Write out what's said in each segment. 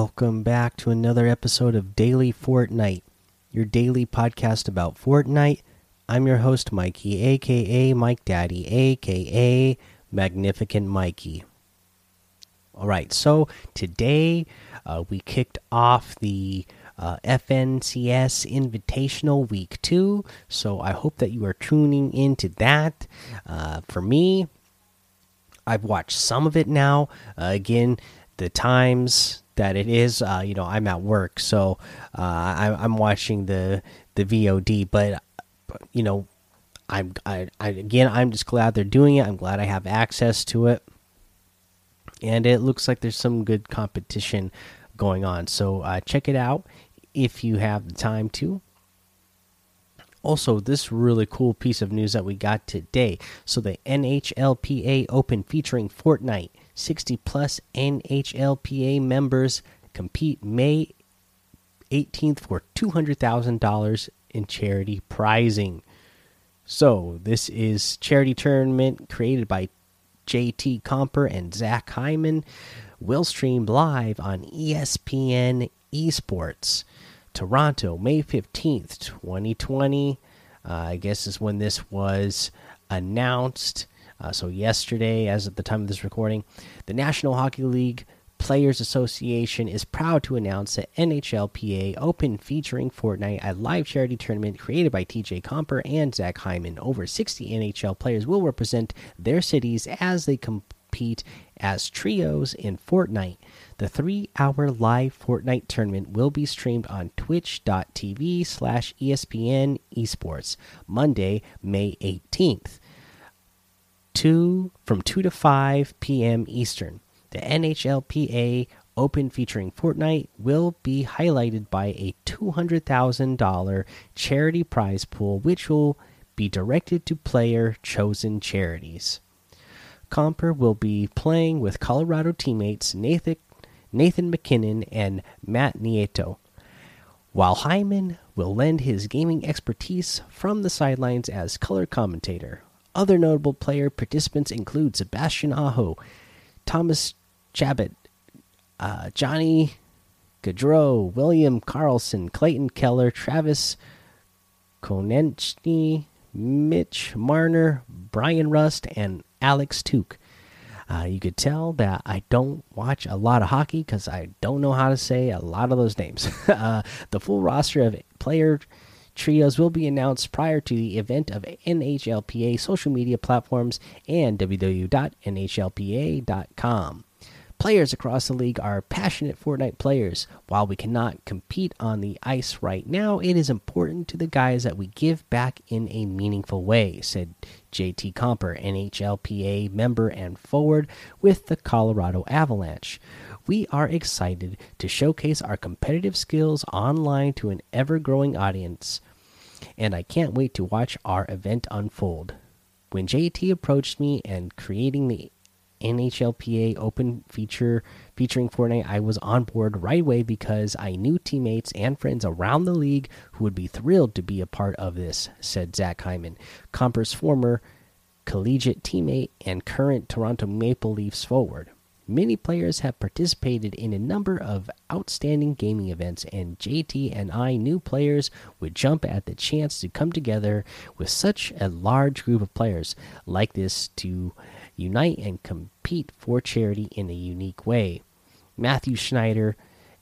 Welcome back to another episode of Daily Fortnite, your daily podcast about Fortnite. I'm your host, Mikey, aka Mike Daddy, aka Magnificent Mikey. All right, so today uh, we kicked off the uh, FNCS Invitational Week 2, so I hope that you are tuning into that. Uh, for me, I've watched some of it now. Uh, again, the times that it is, uh, you know, I'm at work, so uh, I, I'm watching the the VOD. But, but you know, I'm I, I again, I'm just glad they're doing it. I'm glad I have access to it, and it looks like there's some good competition going on. So uh, check it out if you have the time to also this really cool piece of news that we got today. So the nhlpa open featuring fortnite. 60 plus nhlpa members compete may 18th for $200000 in charity prizing. So this is charity tournament created by jt Compher and zach hyman. Will stream live on espn esports Toronto, May 15th, 2020. Uh, I guess is when this was announced. Uh, so, yesterday, as at the time of this recording, the National Hockey League Players Association is proud to announce that NHLPA Open featuring Fortnite, a live charity tournament created by TJ Compher and Zach Hyman. Over 60 NHL players will represent their cities as they compete as trios in Fortnite. The three-hour live Fortnite tournament will be streamed on twitch.tv slash ESPN Esports Monday, May 18th. Two, from 2 to 5 p.m. Eastern. The NHLPA Open featuring Fortnite will be highlighted by a $200,000 charity prize pool, which will be directed to player chosen charities. Compher will be playing with Colorado teammates Nathan, Nathan MacKinnon and Matt Nieto, while Hyman will lend his gaming expertise from the sidelines as color commentator. Other notable player participants include Sebastian Aho, Thomas Chabot, uh, Johnny Gaudreau, William Karlsson, Clayton Keller, Travis Konecny, Mitch Marner, Bryan Rust, and Alex Tuke. Uh, you could tell that I don't watch a lot of hockey because I don't know how to say a lot of those names. uh, the full roster of player trios will be announced prior to the event of NHLPA social media platforms and www.nhlpa.com. Players across the league are passionate Fortnite players. While we cannot compete on the ice right now, it is important to the guys that we give back in a meaningful way, said JT Compher, NHLPA member and forward with the Colorado Avalanche. We are excited to showcase our competitive skills online to an ever growing audience, and I can't wait to watch our event unfold. When JT approached me and creating the NHLPA Open feature featuring Fortnite, I was on board right away because I knew teammates and friends around the league who would be thrilled to be a part of this, said Zach Hyman, Compher's former collegiate teammate and current Toronto Maple Leafs forward. Many players have participated in a number of outstanding gaming events, and JT and I knew players would jump at the chance to come together with such a large group of players like this to unite and compete for charity in a unique way. Mathieu Schneider,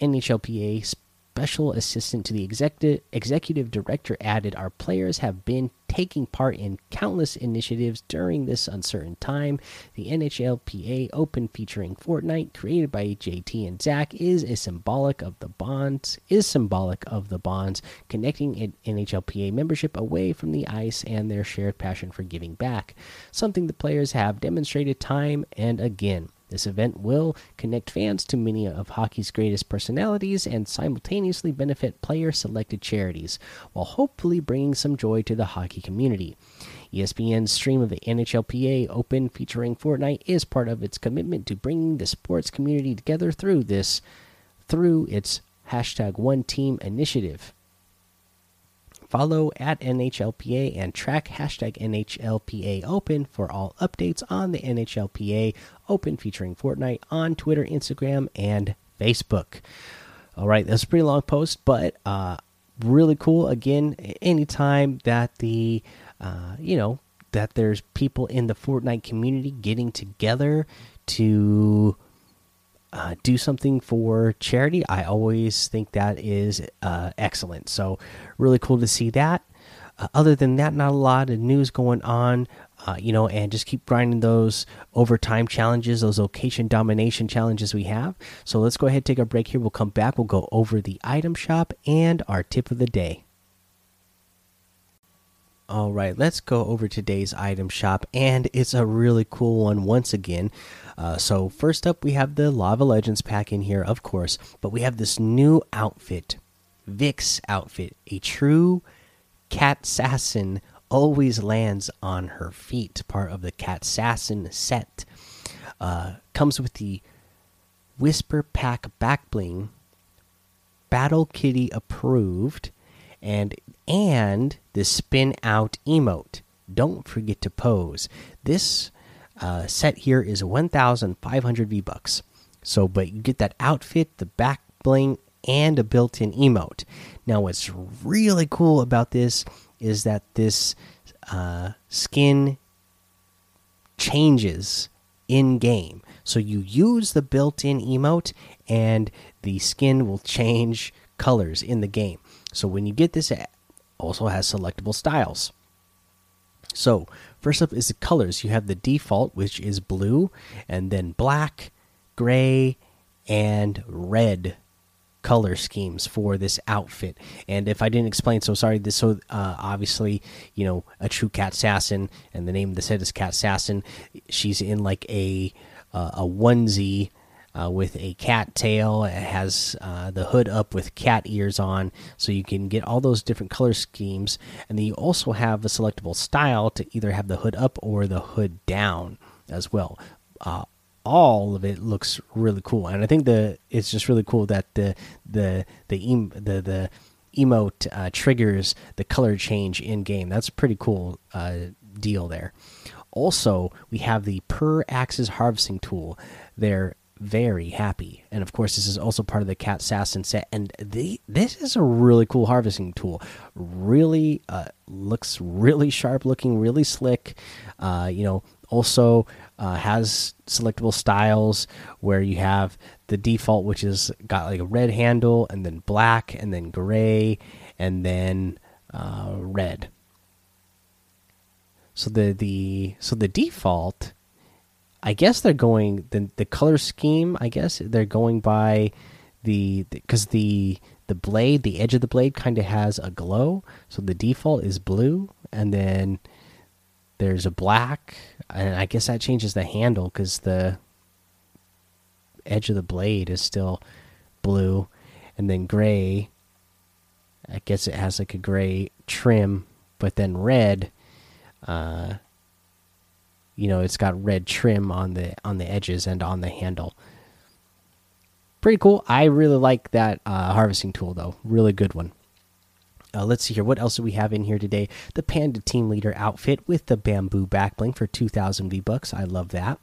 NHLPA special assistant to the executive executive director, added, "Our players have been taking part in countless initiatives during this uncertain time. The NHLPA Open featuring Fortnite, created by JT and Zach, is a symbolic of the bonds is symbolic of the bonds connecting NHLPA membership away from the ice and their shared passion for giving back, something the players have demonstrated time and again." This event will connect fans to many of hockey's greatest personalities and simultaneously benefit player selected charities, while hopefully bringing some joy to the hockey community. ESPN's stream of the NHLPA Open featuring Fortnite is part of its commitment to bringing the sports community together through this through its hashtag One Team initiative. Follow at NHLPA and track hashtag NHLPA Open for all updates on the NHLPA Open featuring Fortnite on Twitter, Instagram, and Facebook. All right, that's a pretty long post, but uh, really cool. Again, anytime that the uh, you know that there's people in the Fortnite community getting together to uh, do something for charity, I always think that is uh, excellent. So, really cool to see that. Uh, other than that, not a lot of news going on. Uh, you know, and just keep grinding those overtime challenges, those location domination challenges we have. So let's go ahead take a break here. We'll come back. We'll go over the item shop and our tip of the day. All right, let's go over today's item shop, and it's a really cool one once again. Uh, so, first up, we have the Lava Legends pack in here, of course, but we have this new outfit Vix outfit, a true cat assassin always lands on her feet. Part of the Cat Assassin set uh, comes with the Whisper Pack back bling, Battle Kitty approved, and and the Spin Out emote. Don't forget to pose. This uh, set here is 1,500 V bucks. So, but you get that outfit, the back bling, and a built-in emote. Now, what's really cool about this is that this uh, skin changes in game. So you use the built in emote, and the skin will change colors in the game. So when you get this, also has selectable styles. So first up is the colors. You have the default, which is blue, and then black, gray, and red color schemes for this outfit. And if I didn't explain, so sorry. This so uh, obviously, you know, a true cat assassin, and the name of the set is cat assassin. She's in like a uh, a onesie. Uh, with a cat tail, it has uh, the hood up with cat ears on, so you can get all those different color schemes. And then you also have a selectable style to either have the hood up or the hood down as well. Uh, all of it looks really cool, and I think the it's just really cool that the the the em, the the emote uh, triggers the color change in game. That's a pretty cool uh, deal there. Also, we have the per axis harvesting tool. They're very happy, and of course, this is also part of the Cat Assassin set. And the this is a really cool harvesting tool. Really uh, looks really sharp, looking really slick. Uh, you know, also uh, has selectable styles where you have the default, which is got like a red handle, and then black, and then gray, and then uh, red. So the the so the default, I guess they're going the the color scheme. I guess they're going by the because the, the the blade, the edge of the blade, kind of has a glow. So the default is blue, and then there's a black, and I guess that changes the handle because the edge of the blade is still blue, and then gray. I guess it has like a gray trim, but then red. Uh, you know, it's got red trim on the on the edges and on the handle. Pretty cool. I really like that uh, harvesting tool though. Really good one. Uh, let's see here. What else do we have in here today? The Panda Team Leader outfit with the bamboo backbling for 2,000 V bucks. I love that.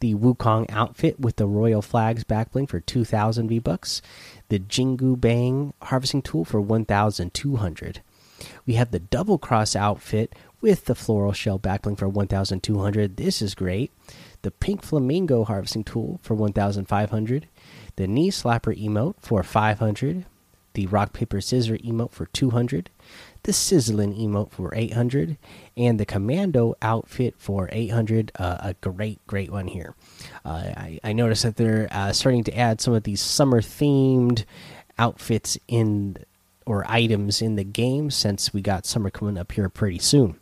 The Wukong outfit with the Royal Flags backbling for 2,000 V bucks. The Jingu Bang harvesting tool for 1,200. We have the Double Cross outfit with the Floral Shell backbling for 1,200. This is great. The Pink Flamingo harvesting tool for 1,500. The Knee Slapper emote for 500 the rock paper scissors emote for 200 the sizzling emote for 800 and the commando outfit for 800 uh, a great great one here uh, I, I, noticed that they're uh, starting to add some of these summer themed outfits in or items in the game since we got summer coming up here pretty soon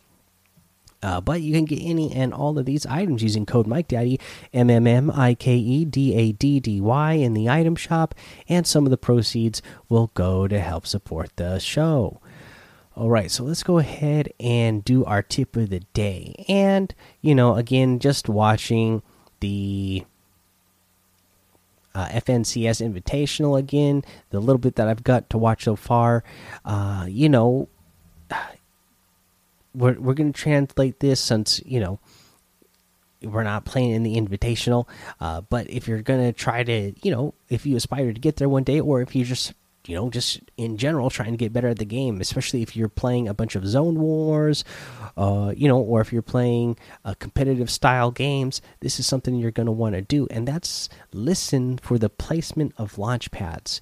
uh, but you can get any and all of these items using code Mike Daddy M M M I K E D A D D Y in the item shop, and some of the proceeds will go to help support the show. All right, so let's go ahead and do our tip of the day. And, you know, again, just watching the uh, FNCS Invitational again, the little bit that I've got to watch so far, uh, you know, we're we're going to translate this since you know we're not playing in the invitational. Uh, but if you're gonna try to, you know, if you aspire to get there one day, or if you just you know, just in general, trying to get better at the game, especially if you're playing a bunch of zone wars, uh, you know, or if you're playing uh, competitive style games, this is something you're going to want to do. And that's listen for the placement of launch pads.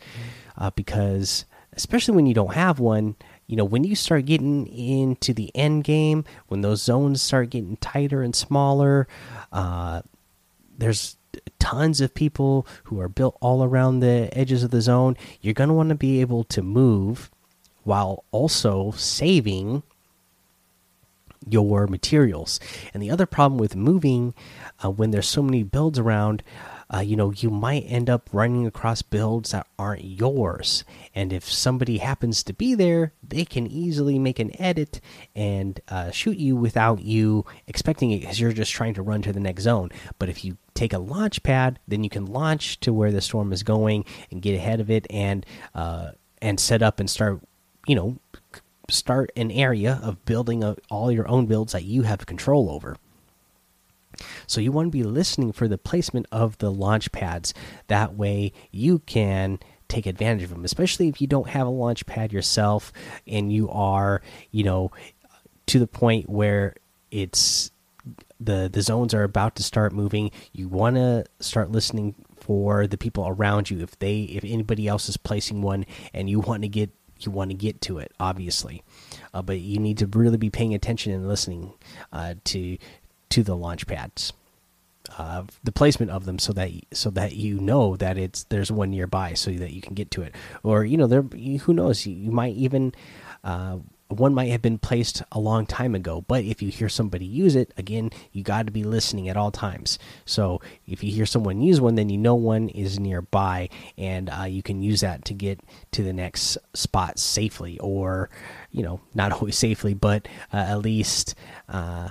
Uh, because, especially when you don't have one, you know, when you start getting into the end game, when those zones start getting tighter and smaller, uh, there's tons of people who are built all around the edges of the zone. You're going to want to be able to move while also saving your materials. And the other problem with moving uh, when there's so many builds around, uh, you know, you might end up running across builds that aren't yours. And if somebody happens to be there, they can easily make an edit and uh, shoot you without you expecting it because you're just trying to run to the next zone. But if you take a launch pad, then you can launch to where the storm is going and get ahead of it and uh, and set up and start, you know, start an area of building all your own builds that you have control over. So you want to be listening for the placement of the launch pads. That way you can take advantage of them, especially if you don't have a launch pad yourself and you are, you know, to the point where it's the the zones are about to start moving. You want to start listening for the people around you if they if anybody else is placing one and you want to get you want to get to it obviously uh, but you need to really be paying attention and listening uh, to to the launch pads uh, the placement of them so that so that you know that it's there's one nearby so that you can get to it. Or you know there who knows? You might even uh, one might have been placed a long time ago but if you hear somebody use it again you got to be listening at all times. So if you hear someone use one then you know one is nearby and uh, you can use that to get to the next spot safely or you know not always safely but uh, at least uh,